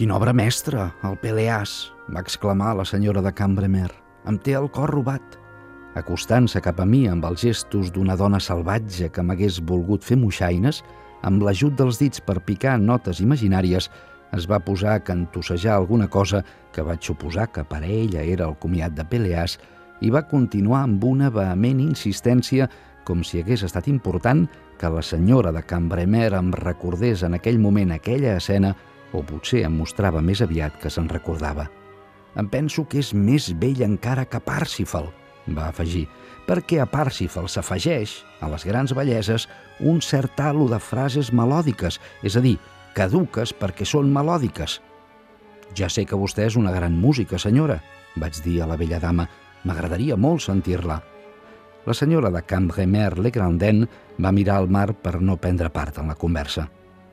Quina obra mestra, el Peleàs, va exclamar la senyora de Cambremer. Em té el cor robat. Acostant-se cap a mi amb els gestos d'una dona salvatge que m'hagués volgut fer moixaines, amb l'ajut dels dits per picar notes imaginàries, es va posar a cantossejar alguna cosa que vaig suposar que per a ella era el comiat de Peleàs i va continuar amb una vehement insistència com si hagués estat important que la senyora de Cambremer em recordés en aquell moment aquella escena o potser em mostrava més aviat que se'n recordava. Em penso que és més vell encara que Parsifal, va afegir, perquè a Parsifal s'afegeix, a les grans belleses, un cert halo de frases melòdiques, és a dir, caduques perquè són melòdiques. Ja sé que vostè és una gran música, senyora, vaig dir a la vella dama. M'agradaria molt sentir-la. La senyora de Cambremer Le Grandin va mirar al mar per no prendre part en la conversa.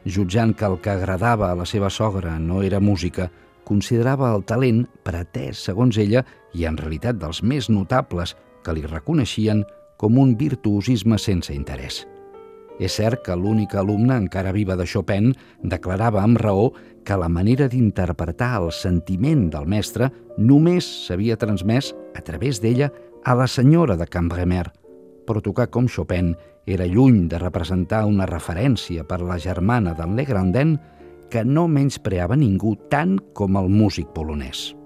Jutjant que el que agradava a la seva sogra no era música, considerava el talent pretès, segons ella, i en realitat dels més notables que li reconeixien com un virtuosisme sense interès. És cert que l'únic alumne encara viva de Chopin declarava amb raó que la manera d'interpretar el sentiment del mestre només s'havia transmès a través d'ella a la senyora de Cambremer, però tocar com Chopin era lluny de representar una referència per la germana d'en Legrandin que no menyspreava ningú tant com el músic polonès.